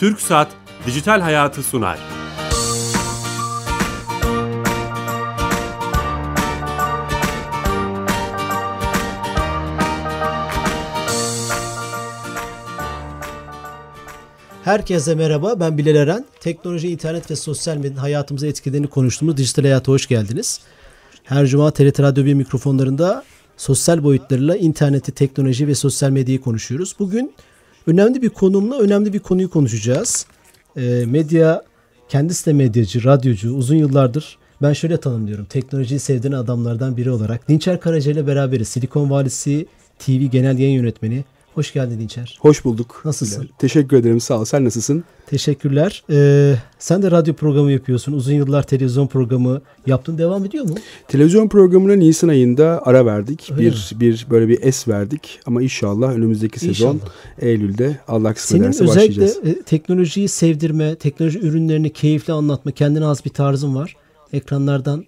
Türk Saat Dijital Hayatı sunar. Herkese merhaba, ben Bilal Eren. Teknoloji, internet ve sosyal medyanın hayatımıza etkilerini konuştuğumuz Dijital Hayat'a hoş geldiniz. Her cuma TRT Radyo 1 mikrofonlarında sosyal boyutlarıyla interneti, teknoloji ve sosyal medyayı konuşuyoruz. Bugün önemli bir konumla önemli bir konuyu konuşacağız. E, medya, kendisi de medyacı, radyocu, uzun yıllardır ben şöyle tanımlıyorum. Teknolojiyi sevdiğin adamlardan biri olarak. Dinçer Karaca ile beraberiz. Silikon Valisi TV Genel Yayın Yönetmeni. Hoş geldin Dinçer. Hoş bulduk. Nasılsın? Bilal. Teşekkür ederim. Sağ ol. Sen nasılsın? Teşekkürler. Ee, sen de radyo programı yapıyorsun. Uzun yıllar televizyon programı yaptın. Devam ediyor mu? Televizyon programına Nisan ayında ara verdik. Öyle bir mi? bir böyle bir es verdik ama inşallah önümüzdeki sezon inşallah. Eylül'de Allah kısmet ederse başlayacağız. Senin özellikle teknolojiyi sevdirme, teknoloji ürünlerini keyifli anlatma, kendine az bir tarzın var. Ekranlardan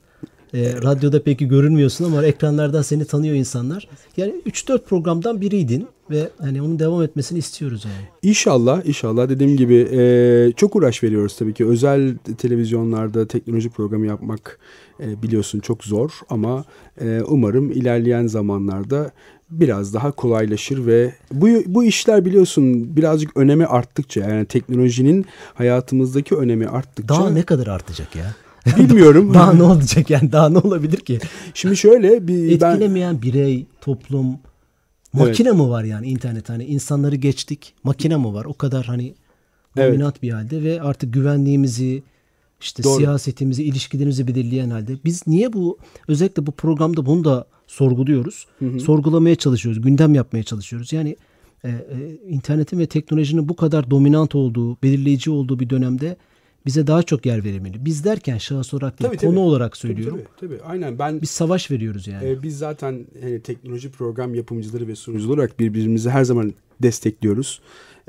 e, radyoda peki görünmüyorsun ama ekranlardan seni tanıyor insanlar. Yani 3-4 programdan biriydin ve hani onun devam etmesini istiyoruz yani. İnşallah, inşallah dediğim gibi e, çok uğraş veriyoruz tabii ki. Özel televizyonlarda teknoloji programı yapmak e, biliyorsun çok zor ama e, umarım ilerleyen zamanlarda biraz daha kolaylaşır ve bu bu işler biliyorsun birazcık önemi arttıkça yani teknolojinin hayatımızdaki önemi arttıkça daha ne kadar artacak ya? Bilmiyorum. daha ne olacak yani daha ne olabilir ki? Şimdi şöyle bir etkilemeyen ben... birey, toplum, makine evet. mi var yani internet hani insanları geçtik, makine mi var? O kadar hani dominant evet. bir halde ve artık güvenliğimizi işte Doğru. siyasetimizi, ilişkilerimizi belirleyen halde biz niye bu özellikle bu programda bunu da sorguluyoruz. Hı hı. Sorgulamaya çalışıyoruz, gündem yapmaya çalışıyoruz. Yani e, e, internetin ve teknolojinin bu kadar dominant olduğu, belirleyici olduğu bir dönemde bize daha çok yer verilmeli. Biz derken şahıs olarak değil, tabii, konu tabii. olarak söylüyorum. Tabii, tabii, tabii. Aynen ben biz savaş veriyoruz yani. E, biz zaten hani teknoloji program yapımcıları ve sunucular olarak birbirimizi her zaman destekliyoruz.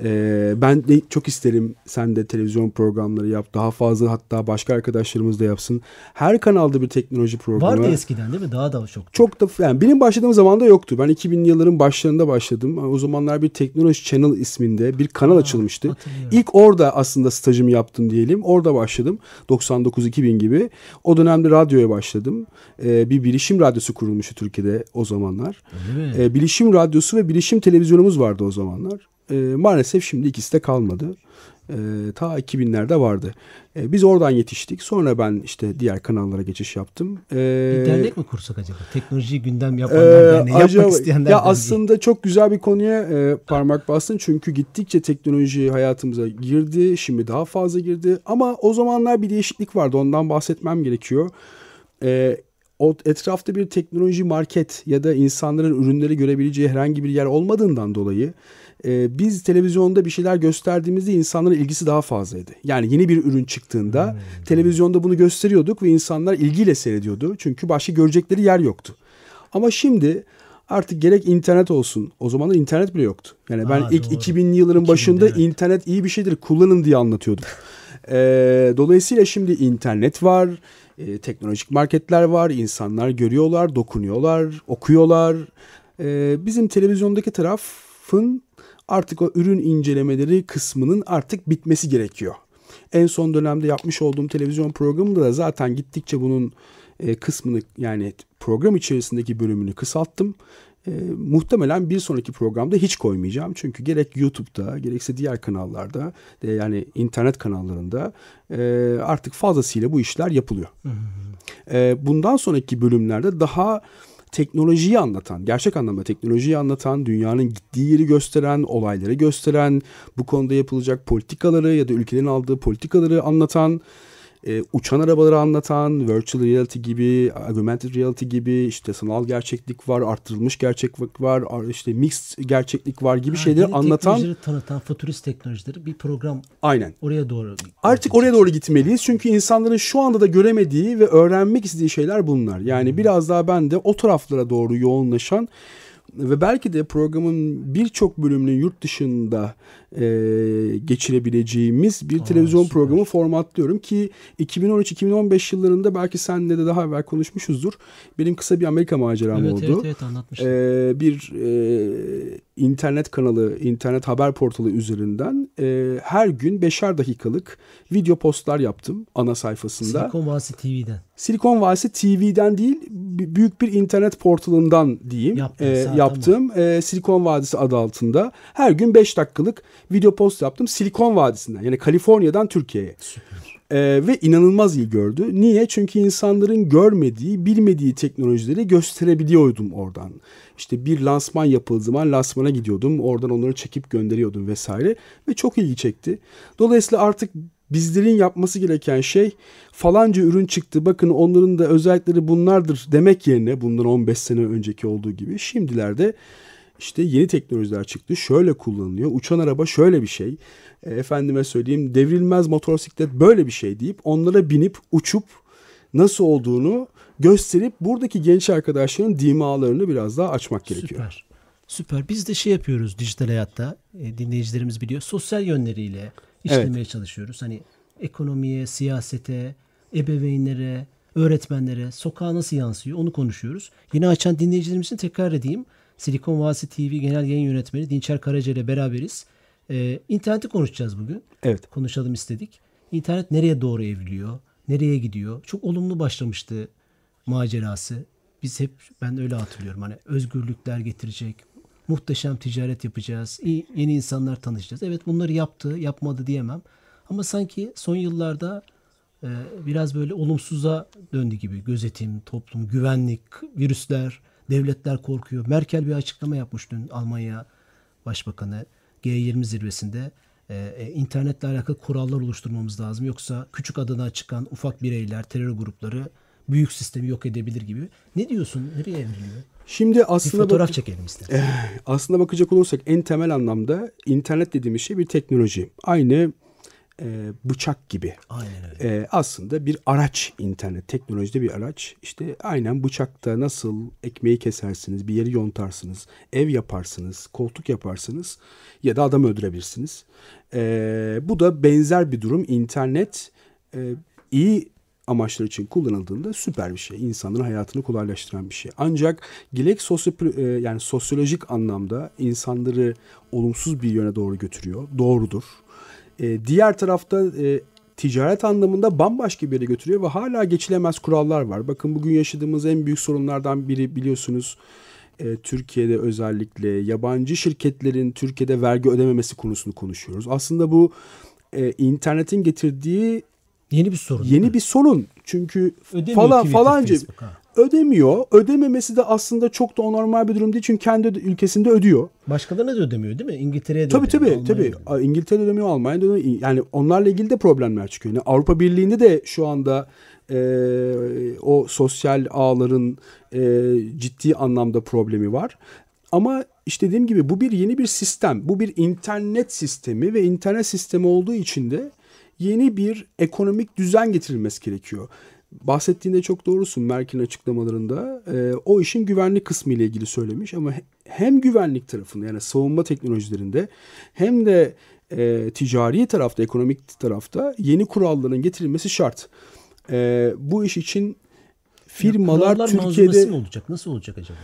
Ee, ben de çok isterim sen de televizyon programları yap. Daha fazla hatta başka arkadaşlarımız da yapsın. Her kanalda bir teknoloji programı. Vardı eskiden değil mi? Daha da çok. Çok da yani benim başladığım zaman da yoktu. Ben 2000'li yılların başlarında başladım. O zamanlar bir Teknoloji Channel isminde bir kanal Aa, açılmıştı. İlk orada aslında stajımı yaptım diyelim. Orada başladım. 99-2000 gibi. O dönemde radyoya başladım. Ee, bir bilişim radyosu kurulmuştu Türkiye'de o zamanlar. Ee, bilişim radyosu ve bilişim televizyonumuz vardı o zamanlar. E, maalesef şimdi ikisi de kalmadı. E, ta 2000'lerde vardı. E, biz oradan yetiştik. Sonra ben işte diğer kanallara geçiş yaptım. E, bir dernek mi kursak acaba? Teknolojiyi gündem yapanlar e, derneği, acaba, yapmak isteyenler Ya derneği. aslında çok güzel bir konuya e, parmak bastın. Çünkü gittikçe teknoloji hayatımıza girdi. Şimdi daha fazla girdi. Ama o zamanlar bir değişiklik vardı. Ondan bahsetmem gerekiyor. E, o etrafta bir teknoloji market ya da insanların ürünleri görebileceği herhangi bir yer olmadığından dolayı e, biz televizyonda bir şeyler gösterdiğimizde insanların ilgisi daha fazlaydı. Yani yeni bir ürün çıktığında hmm. televizyonda bunu gösteriyorduk ve insanlar ilgiyle seyrediyordu. Çünkü başka görecekleri yer yoktu. Ama şimdi artık gerek internet olsun. O zamanlar internet bile yoktu. Yani ben Aa, ilk doğru. 2000'li yılların başında evet. internet iyi bir şeydir kullanın diye anlatıyordum. e, dolayısıyla şimdi internet var. E, teknolojik marketler var. insanlar görüyorlar, dokunuyorlar, okuyorlar. E, bizim televizyondaki tarafın artık o ürün incelemeleri kısmının artık bitmesi gerekiyor. En son dönemde yapmış olduğum televizyon programında da zaten gittikçe bunun e, kısmını yani program içerisindeki bölümünü kısalttım. E, muhtemelen bir sonraki programda hiç koymayacağım. Çünkü gerek YouTube'da gerekse diğer kanallarda de yani internet kanallarında e, artık fazlasıyla bu işler yapılıyor. E, bundan sonraki bölümlerde daha teknolojiyi anlatan, gerçek anlamda teknolojiyi anlatan, dünyanın gittiği yeri gösteren, olayları gösteren, bu konuda yapılacak politikaları ya da ülkelerin aldığı politikaları anlatan, e, uçan arabaları anlatan, virtual reality gibi, augmented reality gibi, işte sanal gerçeklik var, arttırılmış gerçeklik var, işte mixed gerçeklik var gibi ha, şeyleri anlatan. Teknolojileri tanıtan futurist teknolojileri bir program. Aynen. Oraya doğru. Artık oraya doğru gitmeliyiz. Çünkü insanların şu anda da göremediği ve öğrenmek istediği şeyler bunlar. Yani hmm. biraz daha ben de o taraflara doğru yoğunlaşan ve belki de programın birçok bölümünü yurt dışında e, geçirebileceğimiz bir Aa, televizyon süper. programı formatlıyorum ki 2013-2015 yıllarında belki senle de daha evvel konuşmuşuzdur. Benim kısa bir Amerika maceram evet, oldu. Evet evet anlatmıştım. E, bir e, internet kanalı, internet haber portalı üzerinden e, her gün beşer dakikalık video postlar yaptım ana sayfasında. Silikon Vadisi TV'den. Silikon Vadisi TV'den değil büyük bir internet portalından diyeyim e, yaptığım e, Silikon Vadisi adı altında her gün 5 dakikalık video post yaptım Silikon Vadisi'nden yani Kaliforniya'dan Türkiye'ye. Ee, ve inanılmaz iyi gördü. Niye? Çünkü insanların görmediği, bilmediği teknolojileri gösterebiliyordum oradan. İşte bir lansman yapıldığı zaman lansmana gidiyordum. Oradan onları çekip gönderiyordum vesaire. Ve çok ilgi çekti. Dolayısıyla artık bizlerin yapması gereken şey falanca ürün çıktı bakın onların da özellikleri bunlardır demek yerine bundan 15 sene önceki olduğu gibi şimdilerde işte yeni teknolojiler çıktı. Şöyle kullanılıyor. Uçan araba şöyle bir şey. E, efendime söyleyeyim devrilmez motosiklet böyle bir şey deyip onlara binip uçup nasıl olduğunu gösterip buradaki genç arkadaşların dimalarını biraz daha açmak gerekiyor. Süper. Süper. Biz de şey yapıyoruz dijital hayatta. E, dinleyicilerimiz biliyor. Sosyal yönleriyle işlemeye evet. çalışıyoruz. Hani ekonomiye, siyasete, ebeveynlere, öğretmenlere, sokağa nasıl yansıyor onu konuşuyoruz. Yine açan dinleyicilerimiz için tekrar edeyim. Silikon Vadisi TV Genel Yayın Yönetmeni Dinçer Karaca ile beraberiz. Ee, interneti konuşacağız bugün. Evet. Konuşalım istedik. İnternet nereye doğru evriliyor? Nereye gidiyor? Çok olumlu başlamıştı macerası. Biz hep ben öyle hatırlıyorum. Hani özgürlükler getirecek. Muhteşem ticaret yapacağız. iyi yeni insanlar tanışacağız. Evet bunları yaptı, yapmadı diyemem. Ama sanki son yıllarda e, biraz böyle olumsuza döndü gibi. Gözetim, toplum, güvenlik, virüsler, devletler korkuyor. Merkel bir açıklama yapmış dün Almanya Başbakanı G20 zirvesinde e, e, internetle alakalı kurallar oluşturmamız lazım. Yoksa küçük adına çıkan ufak bireyler, terör grupları büyük sistemi yok edebilir gibi. Ne diyorsun? Nereye evriliyor? Şimdi aslında bir fotoğraf bak- çekelim istedim. E, aslında bakacak olursak en temel anlamda internet dediğimiz şey bir teknoloji. Aynı e, bıçak gibi. Aynen öyle. E, aslında bir araç internet. Teknolojide bir araç. İşte aynen bıçakta nasıl ekmeği kesersiniz, bir yeri yontarsınız, ev yaparsınız, koltuk yaparsınız ya da adam öldürebilirsiniz. E, bu da benzer bir durum. İnternet e, iyi amaçlar için kullanıldığında süper bir şey. İnsanların hayatını kolaylaştıran bir şey. Ancak gerek sosyo e, yani sosyolojik anlamda insanları olumsuz bir yöne doğru götürüyor. Doğrudur. E, diğer tarafta e, ticaret anlamında bambaşka bir yere götürüyor ve hala geçilemez kurallar var. Bakın bugün yaşadığımız en büyük sorunlardan biri biliyorsunuz e, Türkiye'de özellikle yabancı şirketlerin Türkiye'de vergi ödememesi konusunu konuşuyoruz. Aslında bu e, internetin getirdiği yeni bir sorun. Yeni bir sorun. Çünkü Ödemiyor falan falanca ödemiyor. Ödememesi de aslında çok da normal bir durum değil. Çünkü kendi ülkesinde ödüyor. Başkalarına da ödemiyor değil mi? İngiltere'ye de tabii, ödemiyor. Tabii tabii. tabii. İngiltere'de ödemiyor, Almanya'da ödemiyor. Yani onlarla ilgili de problemler çıkıyor. Yani Avrupa Birliği'nde de şu anda e, o sosyal ağların e, ciddi anlamda problemi var. Ama işte dediğim gibi bu bir yeni bir sistem. Bu bir internet sistemi ve internet sistemi olduğu için de yeni bir ekonomik düzen getirilmesi gerekiyor bahsettiğinde çok doğrusun Merkel'in açıklamalarında. E, o işin güvenlik kısmı ile ilgili söylemiş ama hem güvenlik tarafında yani savunma teknolojilerinde hem de e, ticari tarafta, ekonomik tarafta yeni kuralların getirilmesi şart. E, bu iş için firmalar ya, Türkiye'de mi olacak? Nasıl olacak acaba?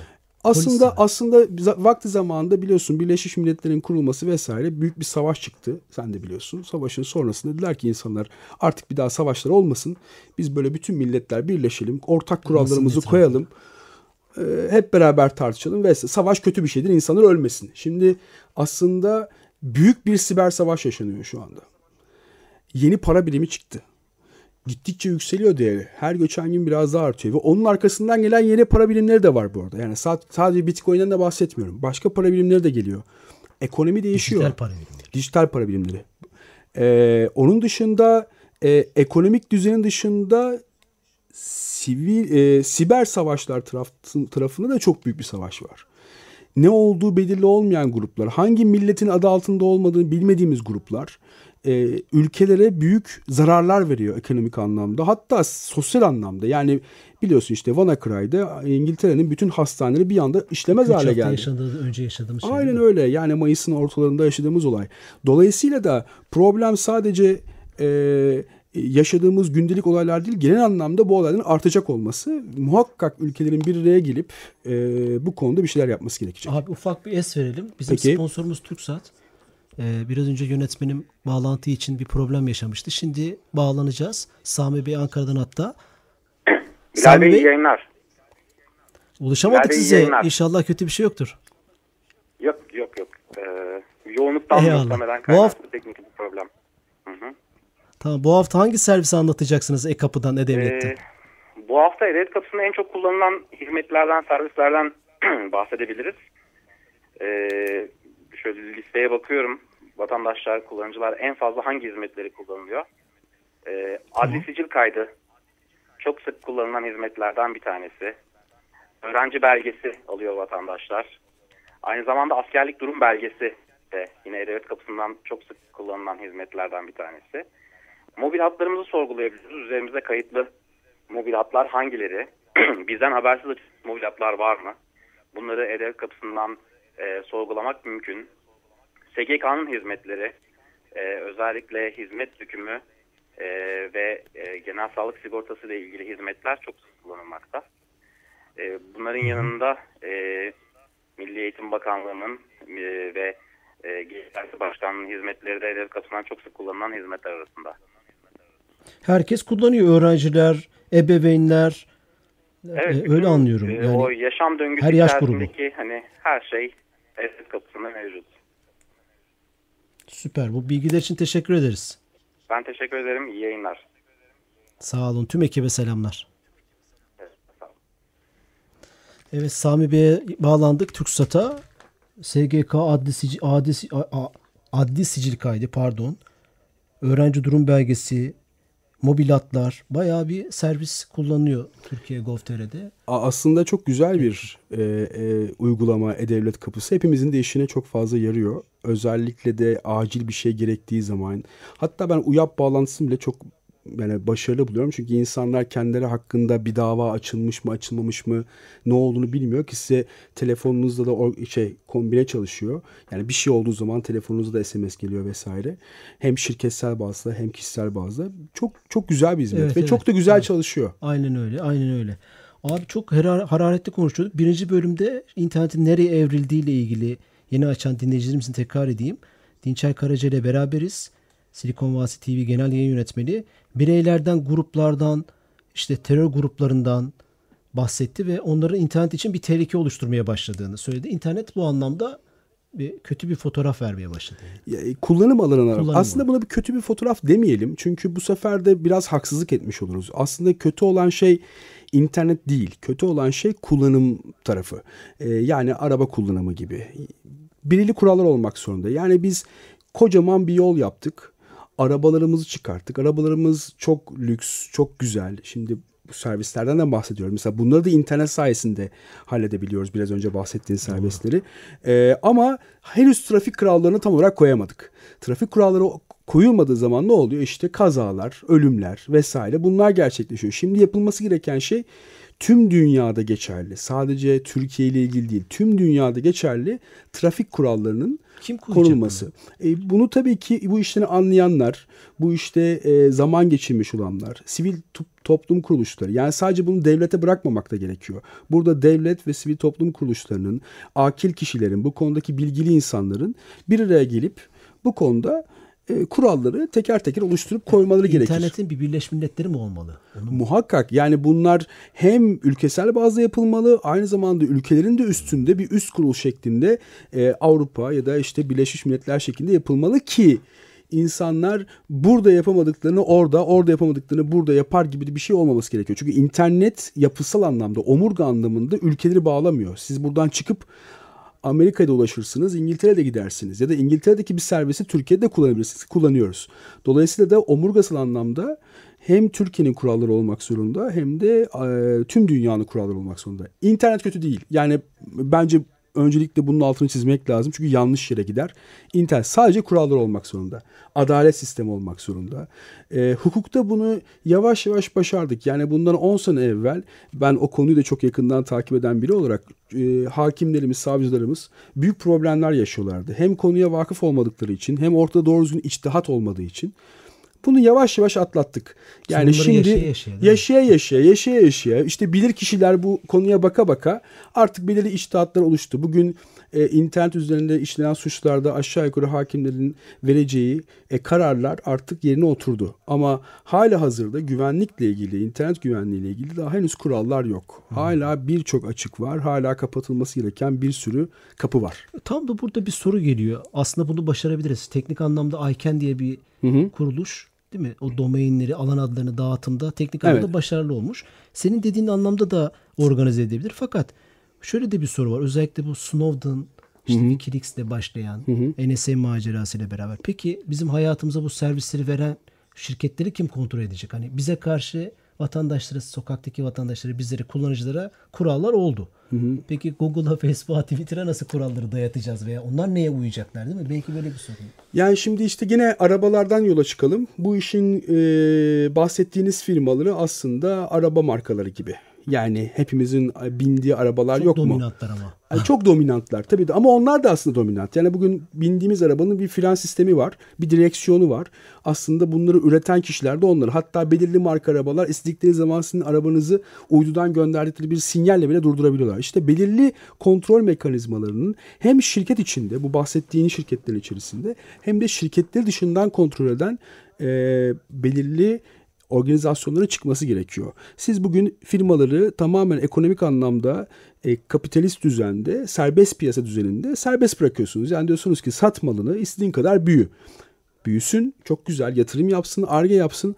Aslında aslında vakti zamanında biliyorsun Birleşmiş Milletler'in kurulması vesaire büyük bir savaş çıktı. Sen de biliyorsun. Savaşın sonrasında dediler ki insanlar artık bir daha savaşlar olmasın. Biz böyle bütün milletler birleşelim. Ortak kurallarımızı koyalım. Ee, hep beraber tartışalım ve savaş kötü bir şeydir. İnsanlar ölmesin. Şimdi aslında büyük bir siber savaş yaşanıyor şu anda. Yeni para birimi çıktı gittikçe yükseliyor değeri. Her geçen gün biraz daha artıyor. Ve onun arkasından gelen yeni para birimleri de var bu arada. Yani sadece Bitcoin'den de bahsetmiyorum. Başka para birimleri de geliyor. Ekonomi değişiyor. Dijital para birimleri. Dijital para birimleri. Ee, onun dışında e, ekonomik düzenin dışında sivil e, siber savaşlar taraf, tarafında da çok büyük bir savaş var. Ne olduğu belirli olmayan gruplar, hangi milletin adı altında olmadığını bilmediğimiz gruplar e, ülkelere büyük zararlar veriyor ekonomik anlamda. Hatta sosyal anlamda. Yani biliyorsun işte WannaCry'da İngiltere'nin bütün hastaneleri bir anda işlemez hale geldi. yaşadığı, önce yaşadığımız şey. Aynen öyle. Yani Mayıs'ın ortalarında yaşadığımız olay. Dolayısıyla da problem sadece e, yaşadığımız gündelik olaylar değil genel anlamda bu olayların artacak olması muhakkak ülkelerin bir araya gelip e, bu konuda bir şeyler yapması gerekecek. Abi ufak bir es verelim. Bizim Peki. sponsorumuz TürkSat. Ee, biraz önce yönetmenim bağlantı için bir problem yaşamıştı. Şimdi bağlanacağız. Sami Bey Ankara'dan hatta. Bilal Sami Bey, Bey yayınlar. ulaşamadık Bilal size. yayınlar. İnşallah kötü bir şey yoktur. Yok yok yok. Ee, yoğunluktan Eyvallah. muhtemelen kaynaklı teknik bir problem. Tamam bu hafta hangi servisi anlatacaksınız e-kapıdan E-Devlet'te? Ee, bu hafta E-Devlet kapısında en çok kullanılan hizmetlerden, servislerden bahsedebiliriz. Ee, şöyle listeye bakıyorum. Vatandaşlar, kullanıcılar en fazla hangi hizmetleri kullanılıyor? Ee, adli sicil kaydı çok sık kullanılan hizmetlerden bir tanesi. Öğrenci belgesi alıyor vatandaşlar. Aynı zamanda askerlik durum belgesi de yine E-Devlet kapısından çok sık kullanılan hizmetlerden bir tanesi. Mobil hatlarımızı sorgulayabiliriz. Üzerimizde kayıtlı mobil hatlar hangileri? Bizden habersiz açık mobil hatlar var mı? Bunları E-Devlet kapısından e, sorgulamak mümkün. SGK'nın hizmetleri, e, özellikle hizmet hükmü e, ve e, genel sağlık sigortası ile ilgili hizmetler çok sık kullanılmakta. E, bunların yanında e, Milli Eğitim Bakanlığı'nın e, ve e, Gençlik Başkanlığı'nın hizmetleri de E-Devlet kapısından çok sık kullanılan hizmetler arasında. Herkes kullanıyor. Öğrenciler, ebeveynler. Evet, e, öyle anlıyorum. e, Yani o yaşam döngüsü her yaş grubu. hani her şey E-Devlet kapısında mevcut. süper. Bu bilgiler için teşekkür ederiz. Ben teşekkür ederim. İyi yayınlar. Sağ olun. Tüm ekibe selamlar. Evet. Evet Sami Bey'e bağlandık TürkSat'a. SGK adli sicil, adli, adli sicil kaydı pardon. Öğrenci durum belgesi, mobil hatlar bayağı bir servis kullanıyor Türkiye Gov.tr'de. Aslında çok güzel bir e, e, uygulama E-Devlet Kapısı. Hepimizin de işine çok fazla yarıyor. Özellikle de acil bir şey gerektiği zaman. Hatta ben UYAP bağlantısını bile çok yani başarılı buluyorum. Çünkü insanlar kendileri hakkında bir dava açılmış mı açılmamış mı ne olduğunu bilmiyor ki size telefonunuzda da o şey kombine çalışıyor. Yani bir şey olduğu zaman telefonunuzda da SMS geliyor vesaire. Hem şirketsel bazda hem kişisel bazda. Çok çok güzel bir hizmet Evet, ve evet. çok da güzel Evet. çalışıyor. Aynen öyle, aynen öyle. Abi çok harar- hararetli konuşuyorduk. Birinci bölümde internetin nereye evrildiği ile ilgili yeni açan dinleyicilerimizin tekrar edeyim. Dinçer Karaca ile beraberiz. Silikon Vadisi TV Genel Yayın Yönetmeni. Bireylerden, gruplardan, işte terör gruplarından bahsetti ve onların internet için bir tehlike oluşturmaya başladığını söyledi. İnternet bu anlamda bir kötü bir fotoğraf vermeye başladı. Ya, e, kullanım alanına Kullanım aslında alanı. buna bir kötü bir fotoğraf demeyelim. Çünkü bu sefer de biraz haksızlık etmiş oluruz. Aslında kötü olan şey internet değil. Kötü olan şey kullanım tarafı. Ee, yani araba kullanımı gibi. Belirli kurallar olmak zorunda. Yani biz kocaman bir yol yaptık. Arabalarımızı çıkarttık. Arabalarımız çok lüks, çok güzel. Şimdi bu servislerden de bahsediyorum. Mesela bunları da internet sayesinde halledebiliyoruz. Biraz önce bahsettiğin servisleri. Ee, ama henüz trafik kurallarını tam olarak koyamadık. Trafik kuralları koyulmadığı zaman ne oluyor? İşte kazalar, ölümler vesaire bunlar gerçekleşiyor. Şimdi yapılması gereken şey tüm dünyada geçerli. Sadece Türkiye ile ilgili değil. Tüm dünyada geçerli trafik kurallarının Kim koyacak konulması. E, bunu tabii ki bu işten anlayanlar, bu işte e, zaman geçirmiş olanlar, sivil to- toplum kuruluşları. Yani sadece bunu devlete bırakmamak da gerekiyor. Burada devlet ve sivil toplum kuruluşlarının, akil kişilerin, bu konudaki bilgili insanların bir araya gelip bu konuda e, kuralları teker teker oluşturup koymaları gerekir. İnternetin bir Birleşmiş Milletleri mi olmalı? Onu Muhakkak yani bunlar hem ülkesel bazda yapılmalı aynı zamanda ülkelerin de üstünde bir üst kurul şeklinde e, Avrupa ya da işte Birleşmiş Milletler şeklinde yapılmalı ki insanlar burada yapamadıklarını orada, orada yapamadıklarını burada yapar gibi bir şey olmaması gerekiyor. Çünkü internet yapısal anlamda, omurga anlamında ülkeleri bağlamıyor. Siz buradan çıkıp Amerika'da ulaşırsınız, İngiltere'de gidersiniz ya da İngiltere'deki bir servisi Türkiye'de kullanabilirsiniz. Kullanıyoruz. Dolayısıyla da omurgasal anlamda hem Türkiye'nin kuralları olmak zorunda hem de e, tüm dünyanın kuralları olmak zorunda. İnternet kötü değil. Yani bence öncelikle bunun altını çizmek lazım. Çünkü yanlış yere gider. İnternet sadece kurallar olmak zorunda. Adalet sistemi olmak zorunda. E, hukukta bunu yavaş yavaş başardık. Yani bundan 10 sene evvel ben o konuyu da çok yakından takip eden biri olarak e, hakimlerimiz, savcılarımız büyük problemler yaşıyorlardı. Hem konuya vakıf olmadıkları için hem ortada doğru düzgün içtihat olmadığı için. Bunu yavaş yavaş atlattık. Yani şimdi yaşaya yaşaya, yaşaya yaşaya, yaşaya yaşaya işte bilir kişiler bu konuya baka baka artık belirli içtihatlar oluştu. Bugün e, internet üzerinde işlenen suçlarda aşağı yukarı hakimlerin vereceği e, kararlar artık yerine oturdu. Ama hala hazırda güvenlikle ilgili, internet güvenliğiyle ilgili daha henüz kurallar yok. Hala birçok açık var. Hala kapatılması gereken bir sürü kapı var. Tam da burada bir soru geliyor. Aslında bunu başarabiliriz. Teknik anlamda ICANN diye bir kuruluş değil mi? O domainleri, alan adlarını dağıtımda teknik anlamda Evet. başarılı olmuş. Senin dediğin anlamda da organize edebilir. Fakat şöyle de bir soru var. Özellikle bu Snowden, işte Wikileaks'le başlayan NSA macerasıyla beraber. Peki bizim hayatımıza bu servisleri veren şirketleri kim kontrol edecek? Hani bize karşı vatandaşlara, sokaktaki vatandaşlara, bizlere, kullanıcılara kurallar oldu. Peki Google'a, Facebook'a, Twitter'a nasıl kuralları dayatacağız veya onlar neye uyacaklar değil mi? Belki böyle bir sorun. Yani şimdi işte gene arabalardan yola çıkalım. Bu işin e, bahsettiğiniz firmaları aslında araba markaları gibi. Yani hepimizin bindiği arabalar Çok yok mu? dominantlar ama. Yani çok dominantlar tabii de ama onlar da aslında dominant. Yani bugün bindiğimiz arabanın bir fren sistemi var, bir direksiyonu var. Aslında bunları üreten kişiler de onlar. Hatta belirli marka arabalar istedikleri zaman sizin arabanızı uydudan gönderdikleri bir sinyalle bile durdurabiliyorlar. İşte belirli kontrol mekanizmalarının hem şirket içinde, bu bahsettiğin şirketlerin içerisinde hem de şirketleri dışından kontrol eden e, belirli organizasyonların çıkması gerekiyor. Siz bugün firmaları tamamen ekonomik anlamda e, kapitalist düzende, serbest piyasa düzeninde serbest bırakıyorsunuz. Yani diyorsunuz ki sat malını istediğin kadar büyü. Büyüsün, çok güzel yatırım yapsın, arge yapsın.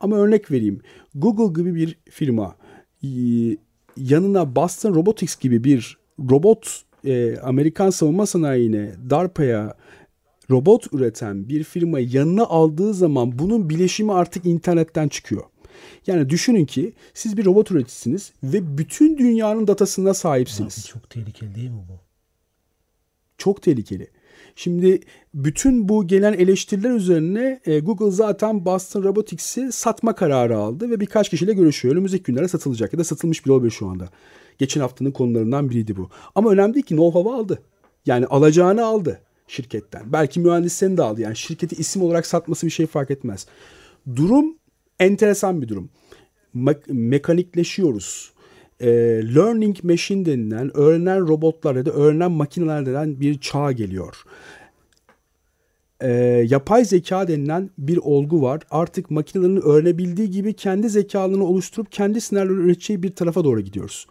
Ama örnek vereyim. Google gibi bir firma e, yanına Boston Robotics gibi bir robot e, Amerikan savunma sanayine, DARPA'ya robot üreten bir firmayı yanına aldığı zaman bunun bileşimi artık internetten çıkıyor. Yani düşünün ki siz bir robot üreticisiniz ve bütün dünyanın datasına Abi sahipsiniz. çok tehlikeli değil mi bu? Çok tehlikeli. Şimdi bütün bu gelen eleştiriler üzerine e, Google zaten Boston Robotics'i satma kararı aldı ve birkaç kişiyle görüşüyor. Önümüzdeki günlerde satılacak ya da satılmış bile olabilir şu anda. Geçen haftanın konularından biriydi bu. Ama önemli değil ki know-how'ı aldı. Yani alacağını aldı şirketten. Belki mühendislerini de aldı. Yani şirketi isim olarak satması bir şey fark etmez. Durum enteresan bir durum. Me- mekanikleşiyoruz. Ee, learning machine denilen öğrenen robotlar ya da öğrenen makineler denen bir çağ geliyor. Ee, yapay zeka denilen bir olgu var. Artık makinelerin öğrenebildiği gibi kendi zekalarını oluşturup kendi senaryoları üreteceği bir tarafa doğru gidiyoruz.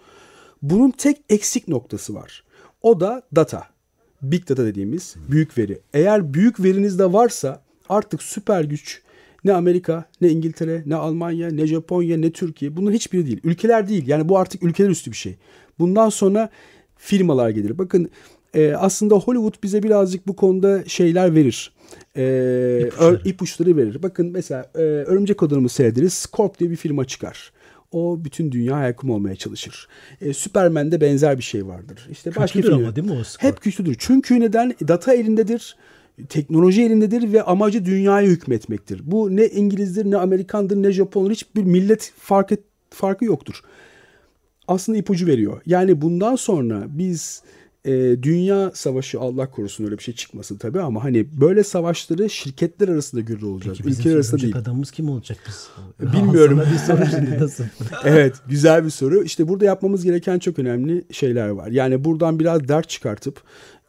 Bunun tek eksik noktası var. O da data. Big data dediğimiz büyük veri. Eğer büyük veriniz de varsa artık süper güç ne Amerika, ne İngiltere, ne Almanya, ne Japonya, ne Türkiye bunların hiçbiri değil. Ülkeler değil. Yani bu artık ülkeler üstü bir şey. Bundan sonra firmalar gelir. Bakın e, aslında Hollywood bize birazcık bu konuda şeyler verir. E, ör- ipuçları verir. Bakın mesela e, Örümcek Adam'ı seyrederiz. Scorp diye bir firma çıkar. O bütün dünya hakim olmaya çalışır. E, Superman'de benzer bir şey vardır. İşte başka Kötüdür film- ama değil mi o Scorp? Hep güçlüdür. Çünkü neden? Data elindedir. Teknoloji elindedir ve amacı dünyaya hükmetmektir. Bu ne İngilizdir, ne Amerikandır, ne Japondur. Hiçbir millet fark et, farkı yoktur. Aslında ipucu veriyor. Yani bundan sonra biz e, dünya savaşı Allah korusun öyle bir şey çıkmasın tabii ama hani böyle savaşları şirketler arasında görür olacağız. Peki Ülkeler arasında değil. adamımız kim olacak biz? Bilmiyorum. Al sana bir soru şimdi nasıl? evet güzel bir soru. İşte burada yapmamız gereken çok önemli şeyler var. Yani buradan biraz dert çıkartıp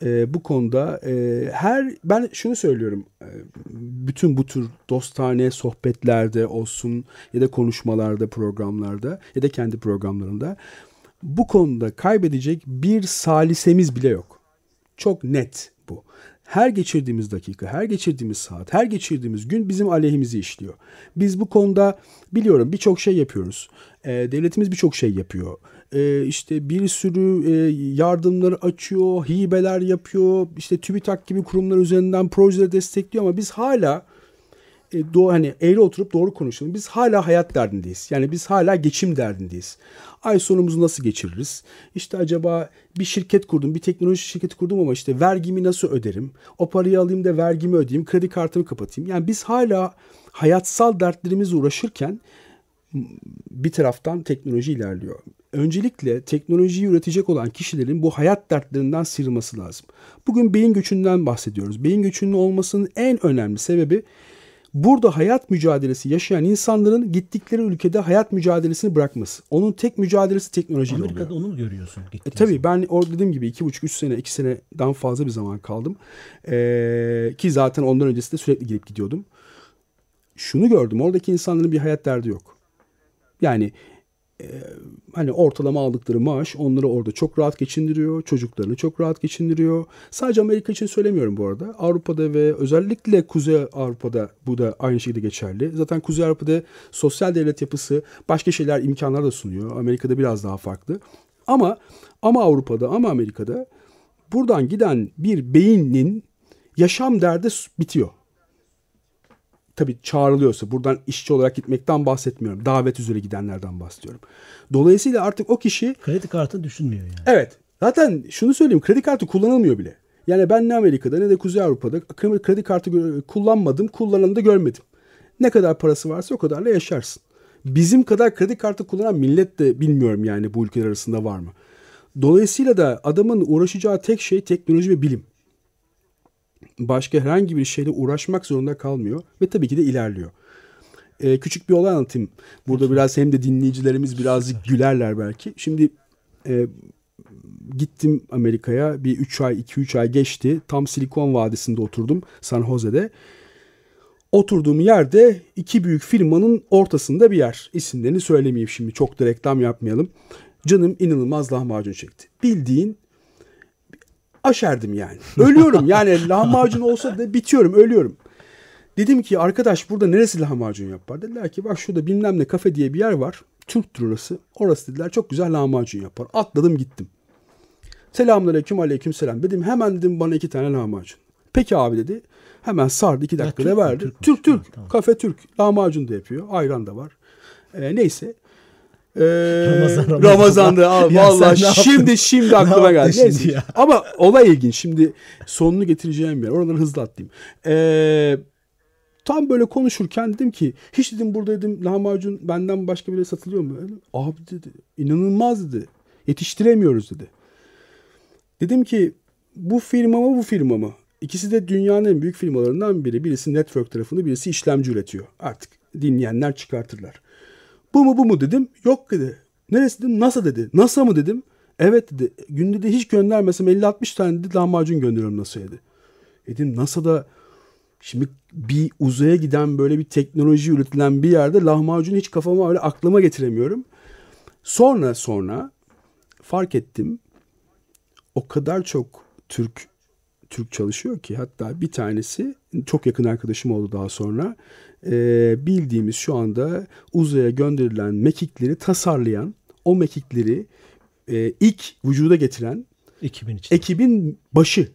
e, bu konuda e, her ben şunu söylüyorum. E, bütün bu tür dostane sohbetlerde olsun ya da konuşmalarda, programlarda ya da kendi programlarında bu konuda kaybedecek bir salisemiz bile yok. Çok net bu. Her geçirdiğimiz dakika, her geçirdiğimiz saat, her geçirdiğimiz gün bizim aleyhimizi işliyor. Biz bu konuda biliyorum birçok şey yapıyoruz. Ee, devletimiz birçok şey yapıyor. Ee, işte bir sürü e, yardımları açıyor, hibeler yapıyor. İşte TÜBİTAK gibi kurumlar üzerinden projeleri destekliyor ama biz hala e, doğru hani eğri oturup doğru konuşalım. Biz hala hayat derdindeyiz. Yani biz hala geçim derdindeyiz. Ay sonumuzu nasıl geçiririz? İşte acaba bir şirket kurdum, bir teknoloji şirketi kurdum ama işte vergimi nasıl öderim? O parayı alayım da vergimi ödeyeyim, kredi kartımı kapatayım. Yani biz hala hayatsal dertlerimizle uğraşırken bir taraftan teknoloji ilerliyor. Öncelikle teknolojiyi üretecek olan kişilerin bu hayat dertlerinden sıyrılması lazım. Bugün beyin göçünden bahsediyoruz. Beyin göçünün olmasının en önemli sebebi burada hayat mücadelesi yaşayan insanların gittikleri ülkede hayat mücadelesini bırakması. Onun tek mücadelesi teknolojiyle oluyor. Amerika'da onu mu görüyorsun? E, tabii ben orada dediğim gibi iki buçuk üç sene iki seneden fazla bir zaman kaldım. Ee, ki zaten ondan öncesinde sürekli gelip gidiyordum. Şunu gördüm oradaki insanların bir hayat derdi yok. Yani hani ortalama aldıkları maaş onları orada çok rahat geçindiriyor. Çocuklarını çok rahat geçindiriyor. Sadece Amerika için söylemiyorum bu arada. Avrupa'da ve özellikle Kuzey Avrupa'da bu da aynı şekilde geçerli. Zaten Kuzey Avrupa'da sosyal devlet yapısı başka şeyler imkanlar da sunuyor. Amerika'da biraz daha farklı. Ama ama Avrupa'da ama Amerika'da buradan giden bir beynin yaşam derdi bitiyor. Tabii çağrılıyorsa buradan işçi olarak gitmekten bahsetmiyorum. Davet üzere gidenlerden bahsediyorum. Dolayısıyla artık o kişi kredi kartı düşünmüyor yani. Evet. Zaten şunu söyleyeyim kredi kartı kullanılmıyor bile. Yani ben ne Amerika'da ne de Kuzey Avrupa'da kredi kartı kullanmadım, kullananı da görmedim. Ne kadar parası varsa o kadarla yaşarsın. Bizim kadar kredi kartı kullanan millet de bilmiyorum yani bu ülkeler arasında var mı. Dolayısıyla da adamın uğraşacağı tek şey teknoloji ve bilim. Başka herhangi bir şeyle uğraşmak zorunda kalmıyor ve tabii ki de ilerliyor. Ee, küçük bir olay anlatayım. Burada biraz hem de dinleyicilerimiz birazcık gülerler belki. Şimdi e, gittim Amerika'ya bir 3 ay 2-3 ay geçti. Tam Silikon Vadisi'nde oturdum San Jose'de. Oturduğum yerde iki büyük firmanın ortasında bir yer. İsimlerini söylemeyeyim şimdi çok da reklam yapmayalım. Canım inanılmaz lahmacun çekti. Bildiğin aşerdim yani. Ölüyorum yani lahmacun olsa da bitiyorum ölüyorum. Dedim ki arkadaş burada neresi lahmacun yapar? Dediler ki bak şurada bilmem ne kafe diye bir yer var. Türk'tür orası. Orası dediler çok güzel lahmacun yapar. Atladım gittim. Selamünaleyküm aleyküm selam. Dedim hemen dedim bana iki tane lahmacun. Peki abi dedi. Hemen sardı iki dakikada verdi. Türk Türk. Türk. Ha, tamam. Kafe Türk. Lahmacun da yapıyor. Ayran da var. Ee, neyse. Ee, Ramazan, Ramazan. Ramazan'da abi valla şimdi şimdi aklıma geldi. Şimdi ya? Ama olay ilginç. Şimdi sonunu getireceğim yer. Oradan hızlı atlayayım. Ee, tam böyle konuşurken dedim ki hiç dedim burada dedim lahmacun benden başka biri satılıyor mu? Abi dedi inanılmaz dedi. Yetiştiremiyoruz dedi. Dedim ki bu firma mı bu firma mı? İkisi de dünyanın en büyük firmalarından biri. Birisi network tarafında birisi işlemci üretiyor. Artık dinleyenler çıkartırlar. Bu mu bu mu dedim. Yok dedi. Neresi dedim. NASA dedi. NASA mı dedim. Evet dedi. Günde de hiç göndermesem 50-60 tane dedi lahmacun gönderiyorum NASA'ya dedi. Dedim NASA'da şimdi bir uzaya giden böyle bir teknoloji üretilen bir yerde lahmacun hiç kafama öyle aklıma getiremiyorum. Sonra sonra fark ettim. O kadar çok Türk Türk çalışıyor ki hatta bir tanesi çok yakın arkadaşım oldu daha sonra e, bildiğimiz şu anda uzaya gönderilen mekikleri tasarlayan o mekikleri e, ilk vücuda getiren ekibin, içinde. ekibin başı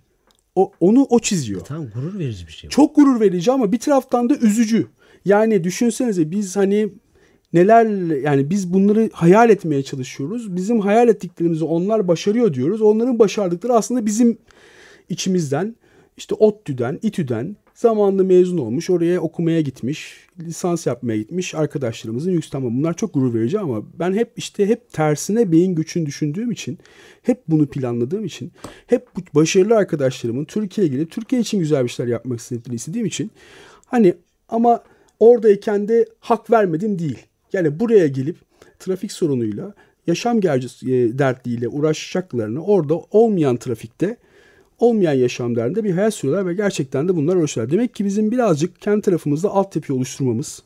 o, onu o çiziyor. E, tamam gurur verici bir şey. Çok gurur verici ama bir taraftan da üzücü. Yani düşünsenize biz hani neler yani biz bunları hayal etmeye çalışıyoruz. Bizim hayal ettiklerimizi onlar başarıyor diyoruz. Onların başardıkları aslında bizim içimizden işte ODTÜ'den, İTÜ'den zamanında mezun olmuş, oraya okumaya gitmiş, lisans yapmaya gitmiş arkadaşlarımızın yüksek tamam bunlar çok gurur verici ama ben hep işte hep tersine beyin güçünü düşündüğüm için, hep bunu planladığım için, hep bu başarılı arkadaşlarımın Türkiye'ye gelip Türkiye için güzel bir şeyler yapmak istediğim için hani ama oradayken de hak vermedim değil. Yani buraya gelip trafik sorunuyla, yaşam gerçi e, dertliyle uğraşacaklarını orada olmayan trafikte olmayan yaşam derdinde bir hayat sürüyorlar ve gerçekten de bunlar uğraşıyorlar. Demek ki bizim birazcık kendi tarafımızda altyapı oluşturmamız,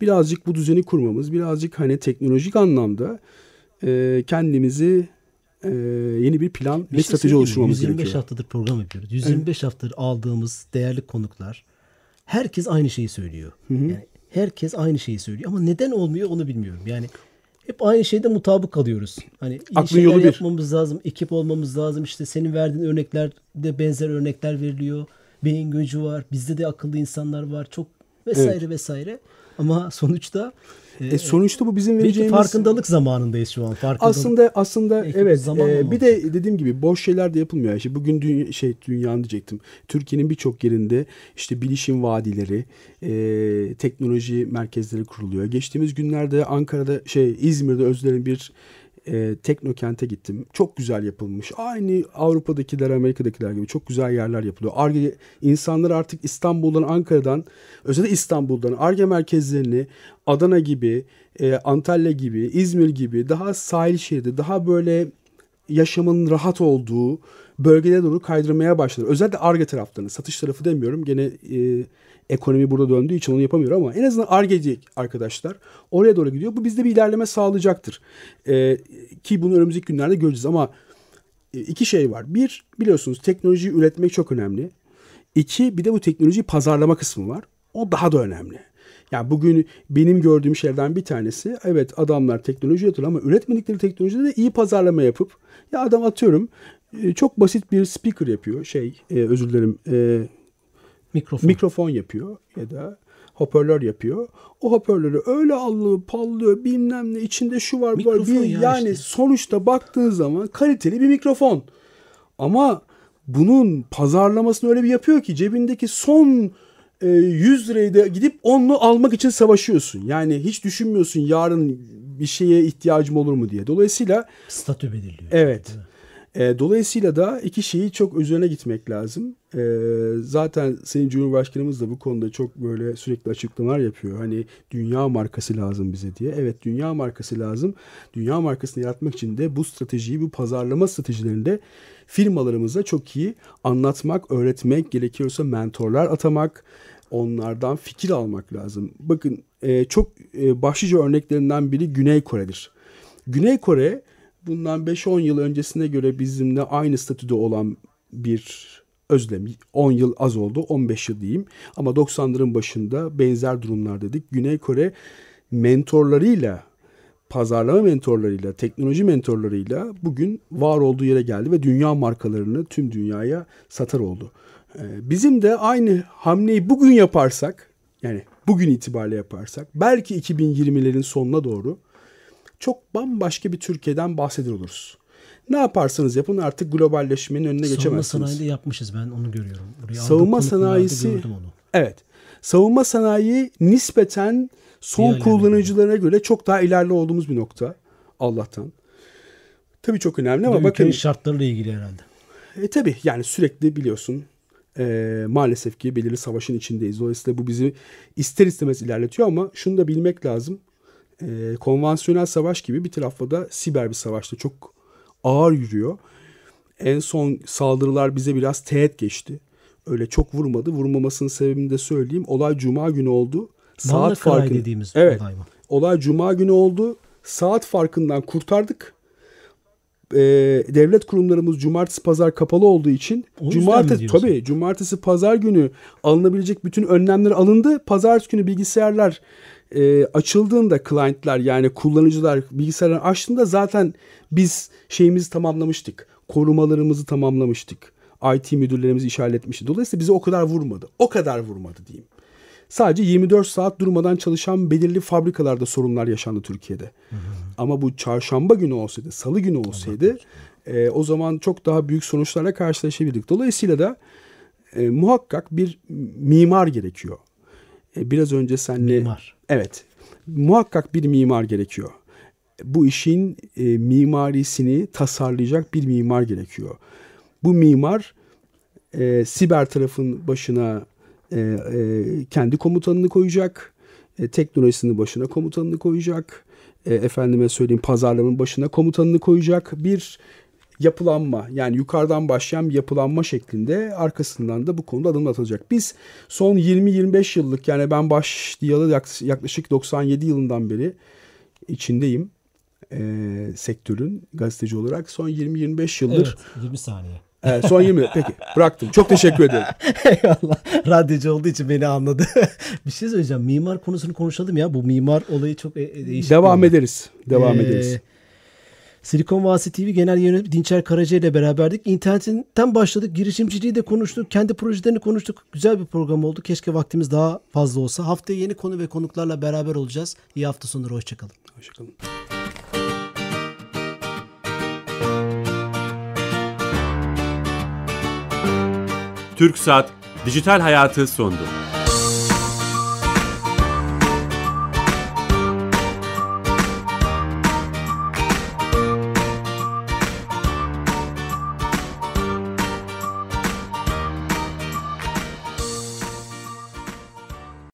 birazcık bu düzeni kurmamız, birazcık hani teknolojik anlamda e, kendimizi e, yeni bir plan bir ve strateji şey oluşturmamız 125 gerekiyor. 125 haftadır program yapıyoruz. 125 evet. haftadır aldığımız değerli konuklar herkes aynı şeyi söylüyor. Hı hı. Yani herkes aynı şeyi söylüyor ama neden olmuyor onu bilmiyorum. Yani hep aynı şeyde mutabık kalıyoruz. Hani iyi Aklın şeyler yolu yapmamız bir. lazım, ekip olmamız lazım. İşte senin verdiğin örneklerde benzer örnekler veriliyor. Beyin gücü var, bizde de akıllı insanlar var. Çok vesaire evet. vesaire. Ama sonuçta e, sonuçta bu bizim vereceğimiz farkındalık zamanındayız şu an. Farkındalık. Aslında aslında Belki evet. E, bir de dediğim gibi boş şeyler de yapılmıyor. İşte bugün dünya, şey dünyanın diyecektim. Türkiye'nin birçok yerinde işte bilişim vadileri, e, teknoloji merkezleri kuruluyor. Geçtiğimiz günlerde Ankara'da şey İzmir'de Özler'in bir e, Teknokent'e gittim. Çok güzel yapılmış. Aynı Avrupa'dakiler, Amerika'dakiler gibi çok güzel yerler yapılıyor. Arge insanlar artık İstanbul'dan, Ankara'dan, özellikle İstanbul'dan Arge merkezlerini Adana gibi, e, Antalya gibi, İzmir gibi daha sahil şeridi, daha böyle yaşamın rahat olduğu bölgelere doğru kaydırmaya başladı. Özellikle ARGE taraflarını, satış tarafı demiyorum. Gene e, ekonomi burada döndüğü için onu yapamıyor ama en azından ARGE'ci arkadaşlar oraya doğru gidiyor. Bu bizde bir ilerleme sağlayacaktır. E, ki bunu önümüzdeki günlerde göreceğiz ama e, iki şey var. Bir, biliyorsunuz teknolojiyi üretmek çok önemli. İki, bir de bu teknolojiyi pazarlama kısmı var. O daha da önemli. Yani bugün benim gördüğüm şeylerden bir tanesi evet adamlar teknoloji üretiyor ama üretmedikleri teknolojide de iyi pazarlama yapıp ya adam atıyorum e, çok basit bir speaker yapıyor şey e, özür dilerim e, mikrofon. mikrofon yapıyor ya da hoparlör yapıyor. O hoparlörü öyle allıyor, pallıyor, bilmem ne içinde şu var, bu var. Bir, ya yani işte. sonuçta baktığın zaman kaliteli bir mikrofon. Ama bunun pazarlamasını öyle bir yapıyor ki cebindeki son e, 100 lirayı da gidip onlu almak için savaşıyorsun. Yani hiç düşünmüyorsun yarın bir şeye ihtiyacım olur mu diye. Dolayısıyla Statü belirliyor. Evet. E, dolayısıyla da iki şeyi çok üzerine gitmek lazım. E, zaten Sayın Cumhurbaşkanımız da bu konuda çok böyle sürekli açıklamalar yapıyor. Hani dünya markası lazım bize diye. Evet dünya markası lazım. Dünya markasını yaratmak için de bu stratejiyi, bu pazarlama stratejilerinde firmalarımıza çok iyi anlatmak, öğretmek, gerekiyorsa mentorlar atamak, onlardan fikir almak lazım. Bakın e, çok e, başlıca örneklerinden biri Güney Kore'dir. Güney Kore bundan 5-10 yıl öncesine göre bizimle aynı statüde olan bir özlem. 10 yıl az oldu 15 yıl diyeyim ama 90'ların başında benzer durumlar dedik. Güney Kore mentorlarıyla pazarlama mentorlarıyla, teknoloji mentorlarıyla bugün var olduğu yere geldi ve dünya markalarını tüm dünyaya satar oldu. Ee, Bizim de aynı hamleyi bugün yaparsak, yani bugün itibariyle yaparsak, belki 2020'lerin sonuna doğru çok bambaşka bir Türkiye'den bahseder oluruz. Ne yaparsanız yapın artık globalleşmenin önüne Savunma geçemezsiniz. sanayinde yapmışız ben onu görüyorum. Buraya Savunma sanayisi onu. evet. Savunma sanayi nispeten son Diğerlerine kullanıcılarına göre çok daha ileride olduğumuz bir nokta. Allah'tan. Tabii çok önemli ama bakın şartlarıyla ilgili herhalde. e, tabii yani sürekli biliyorsun e, maalesef ki belirli savaşın içindeyiz. Dolayısıyla bu bizi ister istemez ilerletiyor ama şunu da bilmek lazım. E, konvansiyonel savaş gibi bir tarafta da siber bir savaşta çok ağır yürüyor. En son saldırılar bize biraz teğet geçti. Öyle çok vurmadı. Vurmamasının sebebini de söyleyeyim. Olay cuma günü oldu. Saat farkı. dediğimiz evet. olay mı? Olay cuma günü oldu. Saat farkından kurtardık. Ee, devlet kurumlarımız cumartesi pazar kapalı olduğu için O cumartesi tabii cumartesi pazar günü alınabilecek bütün önlemler alındı. Pazartesi günü bilgisayarlar e, açıldığında client'lar yani kullanıcılar bilgisayarları açtığında zaten biz şeyimizi tamamlamıştık. Korumalarımızı tamamlamıştık. IT müdürlerimizi işaretlemişti. Dolayısıyla bize o kadar vurmadı. O kadar vurmadı diyeyim. Sadece 24 saat durmadan çalışan belirli fabrikalarda sorunlar yaşandı Türkiye'de. Ama bu çarşamba günü olsaydı, salı günü olsaydı e, o zaman çok daha büyük sonuçlarla karşılaşabilirdik. Dolayısıyla da e, muhakkak bir mimar gerekiyor. E, biraz önce senle... Mimar. Evet. Muhakkak bir mimar gerekiyor. Bu işin e, mimarisini tasarlayacak bir mimar gerekiyor. Bu mimar e, siber tarafın başına e, e, kendi komutanını koyacak. E, teknolojisinin başına komutanını koyacak. E, efendime söyleyeyim pazarlamanın başına komutanını koyacak. Bir yapılanma yani yukarıdan başlayan bir yapılanma şeklinde arkasından da bu konuda adım atılacak. Biz son 20-25 yıllık yani ben başlayalı yak- yaklaşık 97 yılından beri içindeyim e, sektörün gazeteci olarak son 20-25 yıldır. Evet 20 saniye. Evet, son 20 peki bıraktım. Çok teşekkür ederim. Eyvallah. Radyocu olduğu için beni anladı. bir şey söyleyeceğim. Mimar konusunu konuşalım ya. Bu mimar olayı çok e- e- değişik. Devam ederiz. Devam Ee, ederiz. Silikon Vadisi TV Genel Yönetmeni Dinçer Karaca ile beraberdik. İnternetten başladık. Girişimciliği de konuştuk. Kendi projelerini konuştuk. Güzel bir program oldu. Keşke vaktimiz daha fazla olsa. Haftaya yeni konu ve konuklarla beraber olacağız. İyi hafta sonları. Hoşçakalın. Hoşçakalın. TürkSat Dijital Hayatı sondu.